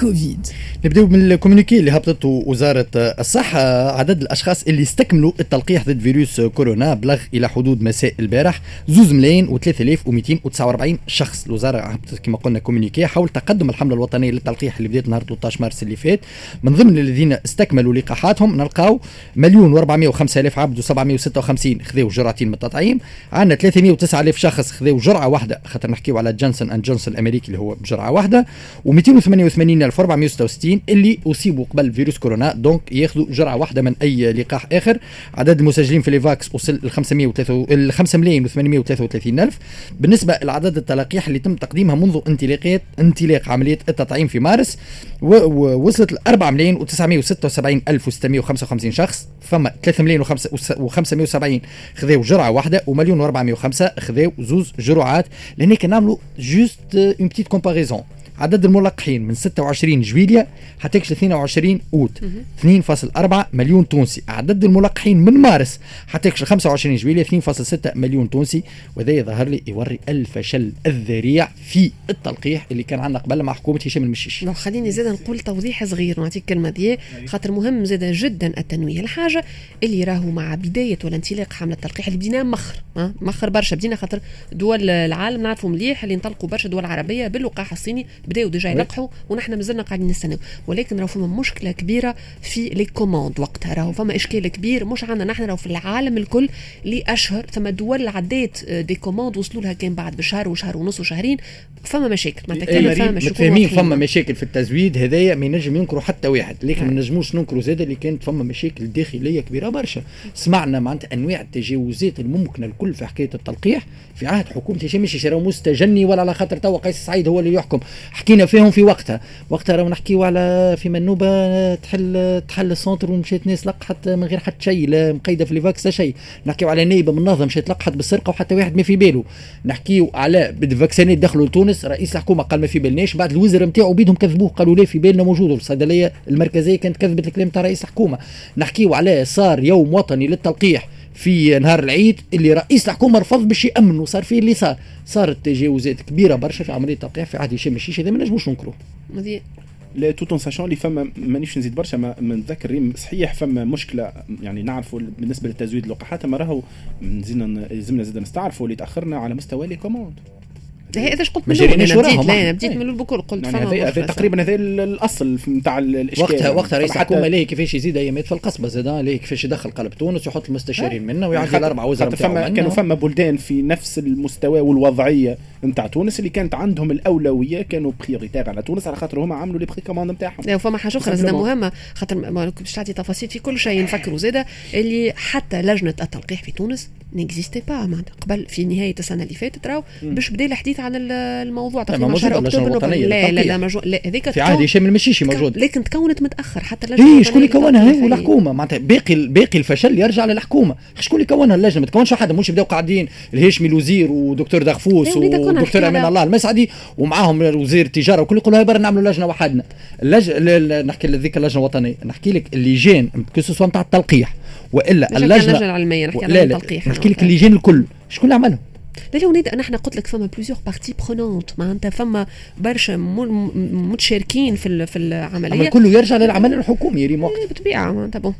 كوفيد نبداو من ال communiqué اللي هبطته وزارة الصحة. عدد الأشخاص اللي استكملوا التلقيح ضد فيروس كورونا بلغ إلى حدود مساء البارح زوز ملايين و3249 شخص. الوزارة هبطت كما قلنا communiqué حول تقدم الحملة الوطنية للتلقيح اللي بدأت نهار 13 مارس اللي فات. من ضمن الذين استكملوا لقاحاتهم نلقاو مليون و405 الف عبد و756 خذوا جرعتين من التطعيم. عندنا 309 الف شخص خذوا جرعة واحدة. خاطر نحكيو على جونسون أند جونسون الأمريكي اللي هو بجرعة واحدة. و288 1466 اللي أصيبوا قبل فيروس كورونا. دونك ياخذوا جرعة واحدة من أي لقاح آخر. عدد المسجلين في ليفاكس وصل ل 500 ل 5 ملايين و833 ألف. بالنسبة لعدد التلقيح اللي تم تقديمها منذ انطلاقات انطلاق عملية التطعيم في مارس ووصلت ل 4 ملايين و976 ألف و655 شخص. فما 3 ملايين و570 خذوا جرعة واحدة ومليون و405 خذوا زوز جرعات. لأن كان نعملوا juste une petite comparaison عدد الملقحين من 26 جويليا حتكش 22 أوت. 2.4 مليون تونسي. عدد الملقحين من مارس حتكش 25 جويليا 2.6 مليون تونسي. وهذا يظهر لي يوري الفشل الذريع في التلقيح اللي كان عندنا قبل مع حكومة هشام المشيش. خليني زاد نقول توضيح صغير نعطيك كلمه دي خاطر مهم زاد جدا التنويه. الحاجة اللي راهو مع بداية ولا انطلاق حملة التلقيح اللي بدينا مخر مخر برشا. بدينا خاطر دول العالم نعرفوا مليح اللي انطلقوا برشا دول عربية باللقاح الصيني بداوا déjà يلقحوا ونحن مازلنا قاعدين نستناو. ولكن راهو فما مشكلة كبيرة في les commandes وقتها. راهو فما إشكال كبير مش عندنا. نحن راهو في العالم الكل لاشهر ثم دول عدات des commandes وصلوا لها كان بعد بشهر وشهر ونص وشهرين. فما مشاكل. معناتها كان فما مشاكل فما مشاكل في التزويد هذايا ما ينجم ينكروا حتى واحد. لكن ما نجموش ننكروا زاد اللي كانت فما مشاكل داخلية كبيرة برشا. سمعنا معناتها أنواع التجاوزات الممكنة الكل في حكاية التلقيح في عهد حكومة هشام مش مستجني ولا على خاطر توا قيس سعيد هو اللي يحكم. حكينا فيهم في وقتها. وقتها راهو نحكيو على في منوبة تحل تحل ال centre ومشيت ناس لقحت من غير حتى شيء لا مقيدة في ليفاكس لا شيء. نحكيو على نايبة من نظم مشيت لقحت بالسرقة وحتى واحد ما في باله. نحكيو على بال vaccin ات دخلوا لتونس رئيس الحكومة قال ما في بالناش بعد الوزراء نتاعو بيدهم كذبوه قالوا لا في بالنا موجود الصيدلية المركزية كانت كذبت الكلام تاع رئيس الحكومة. نحكيو على صار يوم وطني للتلقيح. في نهار العيد اللي رئيس الحكومة رفض باش يامن وصار فيه اللي صار. صارت تجاوزات كبيرة برشا في عملية التلقيح في عهد هشام المشيش هذا ما نجموش ننكروه لا toute façon اللي فما مانيش نزيد برشا ما نتذكر صحيح فما مشكلة يعني نعرفوا بالنسبة لتزويد اللقاحات أما راهو لازمنا زدنا نستعرفوا اللي تأخرنا على مستوى les commandes هذا إيش قلت من الأول أنا بديت لا أنا بديت من البكور قلت يعني هذا تقريبا هذا الأصل نتاع الإشكال. وقتها وقتها رئيس الحكومة ليه كيفاش يزيد ايامات في القصبه زاد ليه كيفاش يدخل قلب تونس ويحط المستشارين منه ويعدي الاربع وزراء فما كانوا فما بلدان في نفس المستوى والوضعية نتاع تونس اللي كانت عندهم الأولوية كانوا prioritaires على تونس على خاطر هما عملوا les pré-commandes نتاعهم. لا وفما حاجة أخرى زاد مهمة خاطر باش تعطي تفاصيل في كل شيء نفكروا. زاد اللي حتى لجنة التلقيح في تونس n'existait pas معناتها قبل في نهاية السنة اللي فاتت راهو باش بدأ الحديث عن الموضوع. تقريبا شهر أكتوبر لا لا لا مجو... لا هذيك في عهد هشام المشيشي موجود. لكن تكونت متأخر. حتى اللجنه إيه شكون اللي كونها؟ هي الحكومة معناتها باقي باقي الفشل يرجع للحكومة. شكون اللي كونها؟ اللجنة ما تكونش واحد مش بداو قاعدين. الهاشمي الوزير ودكتور دغفوس ودكتور أمان الله المسعدي ومعاهم وزير التجارة وكل يقولوا برا نعملوا لجنة وحدنا اللج... نحكي لذيك اللجنة الوطنية. نحكي لك اللجان que ce soit نتاع التلقيح. وإلا اللجنه العلمية نحكي على التلقيح. نحكي لك اللجان الكل. شكون اللي عملهم؟ لا انا إحنا قلت لك فما plusieurs parties prenantes معناتها فما برشا متشاركين في في العملية. كله يرجع للعمل الحكومي ريم وقت بالطبيعه معناتها bon.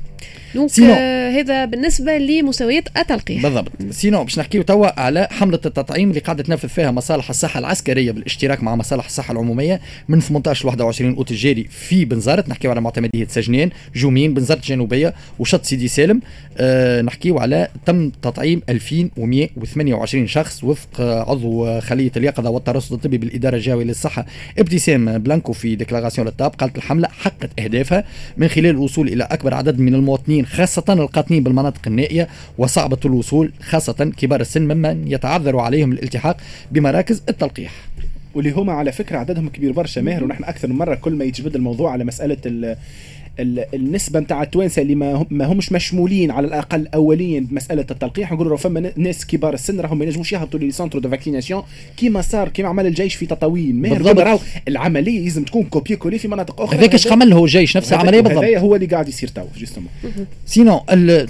donc آه هذا بالنسبة لمستويات التلقيح. بالضبط. sinon باش نحكيو توا على حملة التطعيم اللي قاعدة تنفذ فيها مصالح الصحة العسكرية بالاشتراك مع مصالح الصحة العمومية من 18 ل 21 أوت الجاري في بنزرت نحكيو على معتمدية سجنين جومين بنزرت الجنوبية وشط سيدي سالم. آه نحكيو على تم تطعيم 2128 شخص وفق عضو خلية اليقظة والترصد الطبي بالإدارة الجهويه للصحة ابتسام بلانكو في déclaration للتاب قالت الحملة حققت أهدافها من خلال الوصول إلى أكبر عدد من المواطنين. خاصة القاطنين بالمناطق النائية وصعبة الوصول خاصة كبار السن ممن يتعذر عليهم الالتحاق بمراكز التلقيح. واللي هما على فكرة عددهم كبير برشا ماهر ونحن أكثر من مرة كل ما يتجبد الموضوع على مسألة النسبة نتاع التوانسة اللي ما, هم ما همش مشمولين على الأقل اوليا بمسألة التلقيح نقولوا فما ناس كبار السن راهم ما ينجموش يهبطوا les centres de vaccination كيما صار كيما عمل الجيش في تطاوين. ما راهو العملية لازم تكون copier coller في مناطق أخرى. هذاك اش عمل هو الجيش؟ نفس العملية بالضبط. هذا هو اللي قاعد يصير tout justement sinon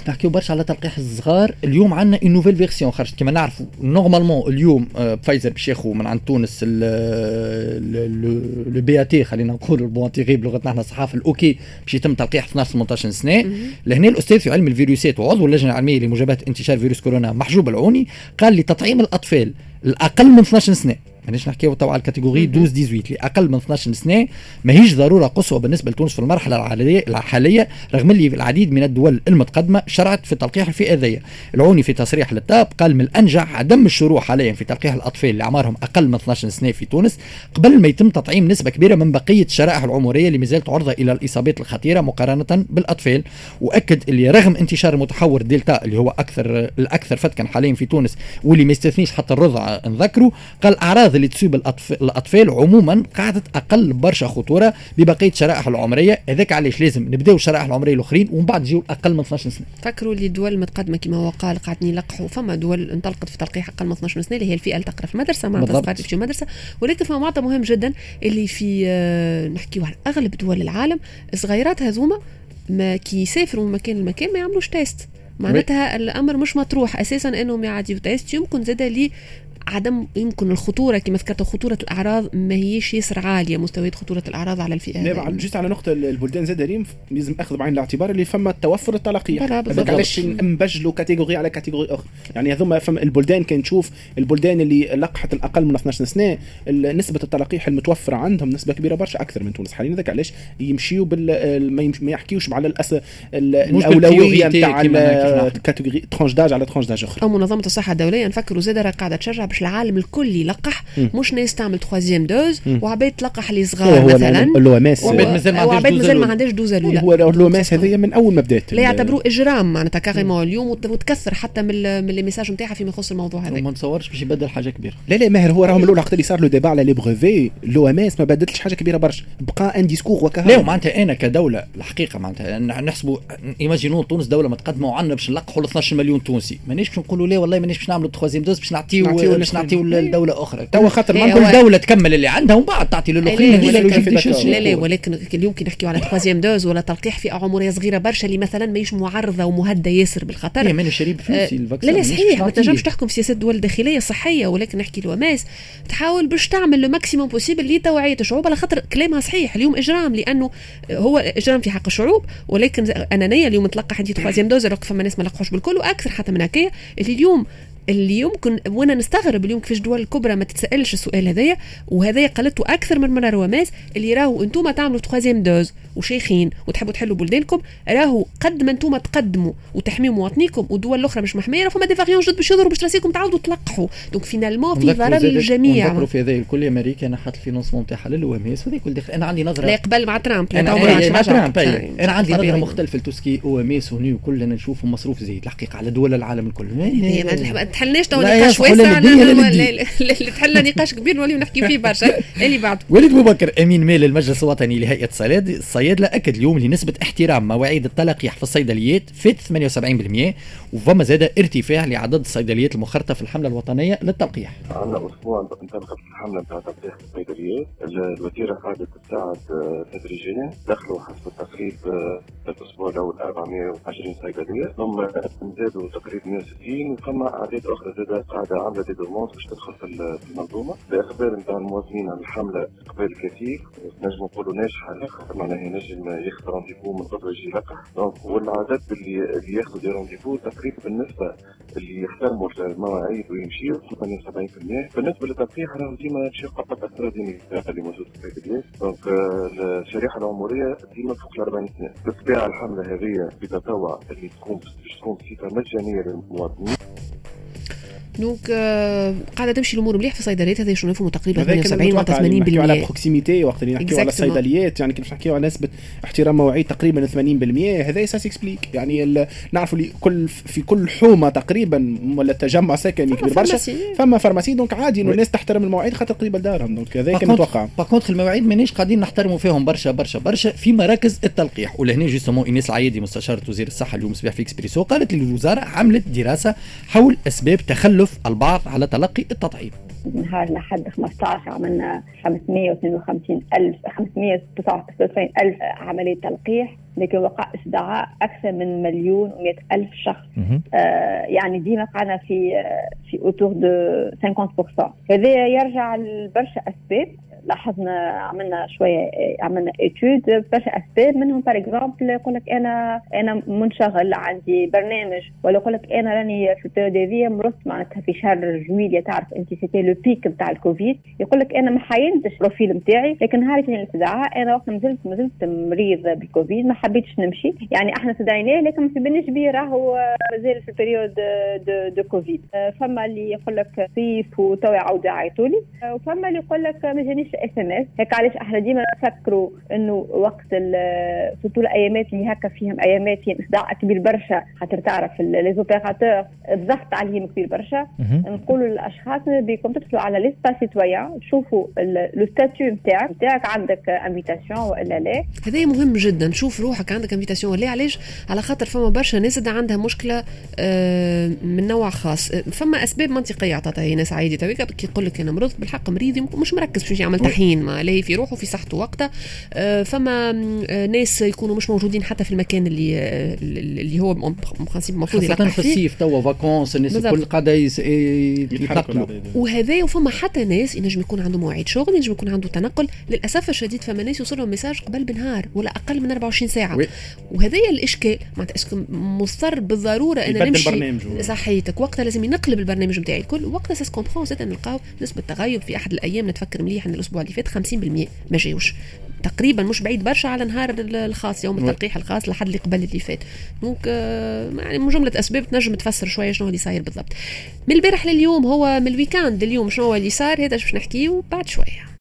نحكيو برشا على تلقيح الصغار. اليوم عندنا une nouvelle version خرجت كما نعرفوا normalement اليوم فايزر باش ياخذ من عند تونس le BAT خلينا نقول ال bon à tirer بلغتنا إحنا الصحافة ال OK باش يتم تلقيح 12 18 سنة. لهنا الأستاذ في علم الفيروسات وعضو اللجنة العلمية لمجابهه انتشار فيروس كورونا محجوب العوني قال لي تطعيم الأطفال الأقل من 12 سنة مانيش نحكيو تو على ال catégorie 12 18 اللي أقل من 12 سنة ماهيش ضرورة قصوى بالنسبة لتونس في المرحلة الحالية رغم اللي في العديد من الدول المتقدمة شرعت في تلقيح الفئة ذي. العوني في تصريح للتاب قال من الأنجح عدم الشروع حاليا في تلقيح الأطفال اللي أعمارهم أقل من 12 سنة في تونس قبل ما يتم تطعيم نسبة كبيرة من بقية الشرائح العمرية اللي مازالت عرضة إلى الإصابات الخطيرة مقارنة بالأطفال. وأكد اللي رغم انتشار متحور دلتا اللي هو أكثر الأكثر فتكا حاليا في تونس واللي ما يستثنيش حتى الرضع نذكره قال الاعراض اللي تصيب الأطفال عموما قاعدة أقل برشا خطورة ببقية الشرائح العمرية. هذاك علاش لازم نبداو الشرائح العمرية الأخرين ومن بعد نجيو أقل من 12 سنة. فكروا اللي الدول المتقدمه كما هو قال قاعدين يلقحوا. فما دول انطلقت في تلقيح أقل من 12 سنة اللي هي الفئة اللي تقرأ في المدرسة مع صغار في المدرسة ولكن فما معطى مهم جدا اللي في آه، نحكيو على أغلب دول العالم الصغيرات هذوما ما كي يسافروا من مكان لمكان ما يعملوش test. معناتها الأمر مش مطروح. أساسا إنهم يعديوا test يمكن زاد لي عدم يمكن الخطورة كما ذكرت خطورة الأعراض ما هيش ياسر عالية مستويات خطورة الأعراض على الفئة لا جيت على نقطة البلدان زاد ريم لازم أخذ بعين الاعتبار اللي فما توفر التلقيح هذاك علاش نبجلوا catégorie على catégorie أخرى. يعني هذوما فما البلدان كان تشوف البلدان اللي لقحت الأقل من 12 سنة نسبة التلقيح المتوفره عندهم نسبة كبيرة برشا أكثر من تونس. حاليا هذاك علاش يمشيوا بال ما يحكيوش على الأس... الأولوية نتاع catégorie tranche d'âge على tranche d'âge أخرى. أو منظمة الصحة الدولية نفكروا زاد قاعدة تشجع باش العالم الكل يلقح مش ناس تعمل troisième dose وعباد تلقح اللي صغار مثلا. l'OMS وعباد مازال ما عندهاش dose الأولى. هو l'OMS هذيا من أول ما بدأت. لا يعتبروه إجرام معناتها carrément اليوم وتكثر حتى من من les messages نتاعها فيما يخص الموضوع هذا ما نتصورش باش يبدل حاجة كبيرة. لا لا ماهر هو راهم الأول وقت اللي صار له débat على les brevets l'OMS ما بدلتش حاجة كبيرة برشا. بقى أن discours وكهذا لا معناتها أنا كدولة الحقيقة معناتها نحسبوا imaginons تونس دولة متقدمة وعندنا باش نلقحوا 12 مليون تونسي. مانيش باش نقولوا لا والله مانيش باش نعملوا troisième dose باش نعطيو باش نعطيو لدولة أخرى. توا خاطر إيه، كل دولة تكمل اللي عندها ومن بعد تعطي للاخرين لا لا ولكن اليوم كي نحكيو على troisième dose ولا تلقيح فئه عمريه صغيرة برشا اللي مثلا ماهيش معرضه ومهددة ياسر بالخطر. لا ماني شريب فلوسي لا لا صحيح ما تنجمش تحكم في سياسات الدول الداخليه صحية ولكن نحكي l'OMS. تحاول باش تعمل le maximum possible لتوعية الشعوب على خاطر كلامها صحيح. اليوم إجرام لأنه هو إجرام في حق الشعوب ولكن أنانية اليوم تلقح انت troisième dose فما ناس ما لقحوش بالكل وأكثر حتى من هكايا. اللي اليوم اللي يمكن وأنا نستغرب اليوم كيفاش الدول الكبرى ما تتسألش السؤال هذايا وهذايا قالته أكثر من مرة l'OMS اللي راهو أنتم تعملوا troisième dose وشيخين وتحبوا تحلوا بلدانكم راهو قد ما أنتم تقدموا وتحميوا مواطنيكم والدول الأخرى مش محمية فما des variants جدد باش يضربوا باش راسيكم تعاودوا تلقحوا. donc finalement في ضرر للجميع. نذكروا في هذا الكل أمريكا نحت ال financement نتاعها لل OMS وهذا الكل أنا عندي نظرة. لا قبل مع ترامب. أنا عندي مع ترامب. أنا عندي نظرة مختلفة ل tout ce qui OMS ONU كلنا نشوفوا مصروف زايد الحقيقة على دول العالم الكل. ما تحلناش تو نقاش واسع اللي تحلنا نقاش كبير نوليو نحكي فيه برشا. اللي بعد. وليد بوبكر أمين مال المجلس الوطني لهيئة الصيادله أكد اليوم لنسبة احترام مواعيد التلقيح في الصيدليات فات 78% وفما زاد ارتفاع لعدد الصيدليات المخرطة في الحملة الوطنية للتلقيح. عندنا أسبوع انطلقت الحملة نتاع تلقيح الصيدليات، الوزيره قاعدة تساعد آه، تدريجيا، دخلوا حسب التقريب آه، الأسبوع الأول 420 صيدلية، ثم زادوا تقريبا 160 وفما أعداد أخرى زادت قاعدة عامله دي دوموند باش تدخل في المنظومة. باقبال نتاع المواطنين على الحملة اقبال كثير نجم نقولوا ناجحة معناها ينجم ياخذ rendez-vous من غدوه يجي يلقح. donc والعدد اللي اللي ياخذوا des rendez-vous تقريبا بالنسبة اللي يحترموا المواعيد ويمشيوا 78% بالنسبة للتلقيح راهو ديما يمشي قبل الاستراتيجي اللي موجود في الصيدليات donc الشريحة العمرية ديما فوق ال 40 سنه بالطبيعه الحملة هذه بتطوع اللي تكون باش تكون بصفه مجانية للمواطنين. donc آه قاعدة تمشي الأمور مليح في الصيدليات هذا شنو نفهموا تقريبا 78 مع 80% نحكيو على proximité وقت اللي نحكيو على الصيدليات يعني كي نحكيو على نسبة احترام مواعيد تقريبا 80% هذا ça s'explique يعني نعرفوا اللي كل في كل حومة تقريبا ولا تجمع سكني كبير برشا فما pharmacie donc عادي إنه الناس تحترم المواعيد خاطر قريبة لدارهم. donc هذا كان متوقع par contre المواعيد مانيش قاعدين نحترموا فيهم برشا برشا برشا في مراكز التلقيح. ولهنا justement ايناس العيادي مستشاره وزير الصحة اليوم صباح في إكسبريسو قالت لي الوزارة عملت دراسة حول أسباب تخلف البعض على تلقي التطعيم. نهار لحد 15 عملنا 552 ألف 599 ألف عملية تلقيح. لكن وقع استدعاء أكثر من مليون و ألف شخص. آه يعني ديما قعنا في آه في autour de 50% هذا يرجع لبرشا أسباب. لاحظنا عملنا شوية عملنا étude برشا اسباب منهم. par exemple يقول لك أنا أنا منشغل عندي برنامج ولا يقول لك أنا راني في ال période هذيا مرضت معناتها في شهر جويليا تعرف أنت c'était le pic نتاع الكوفيد. يقول لك أنا ما حينتش ال profil نتاعي لكن نهار كان الاستدعاء أنا وقت ما زلت ما زلت مريض بالكوفيد ما حبيتش نمشي. يعني إحنا استدعيناه لكن ما في بالناش بيه راهو مازال في ال période de, de Covid. فما اللي يقول لك صيف وتوا يعاودوا يعيطوا لي. وفما اللي يقول لك ما جانيش SMS هيك علاش إحنا ديما نفكروا إنه وقت surtout الايامات اللي هكا فيهم أيامات فيهم إصداع كبير برشا. خاطر تعرف les opérateurs الضغط عليهم كبير برشا. نقولوا للأشخاص بربكم تدخلوا على l'espace citoyen تشوفوا le statut نتاعك نتاعك عندك invitation وإلا لا. هذا مهم جدا. شوف روحك عندك invitation ولا علاش على خاطر فما برشا ناس عندها مشكلة آه، من نوع خاص. فما أسباب منطقية عطاتها ناس عادي. تويكا كي يقول لك أنا مرضت بالحق مريض مش مركز باش يعمل تحيين ما لا في روحه في صحته وقتها آه، فما آه، ناس يكونوا مش موجودين حتى في المكان اللي اللي هو المفروض خاصة في الصيف توا vacances الناس الكل قاعدة يتنقلوا. وهذا وفما حتى ناس ينجم يكون عنده مواعيد شغل ينجم يكون عنده تنقل. للأسف الشديد فما ناس يوصلهم message قبل بنهار ولا أقل من 24 ساعة. وهذا الإشكال. معناتها مضطر بالضرورة أن نمشي صحيتك. وقتها لازم ينقلب البرنامج نتاعي الكل. وقتها ça se comprend زاد نلقاو نسبة تغيب في أحد الأيام نتفكر مليح ان الأسبوع اللي فات 50% ما جاوش. تقريبا مش بعيد برشا على نهار الخاص يوم التلقيح الخاص لحد اللي قبل اللي فات. donc آه، يعني من جملة أسباب تنجم تفسر شوية شنو اللي صاير بالضبط. من البارح لليوم هو من ال week-end لليوم شنو اللي صار هذا باش نحكيه بعد شوية.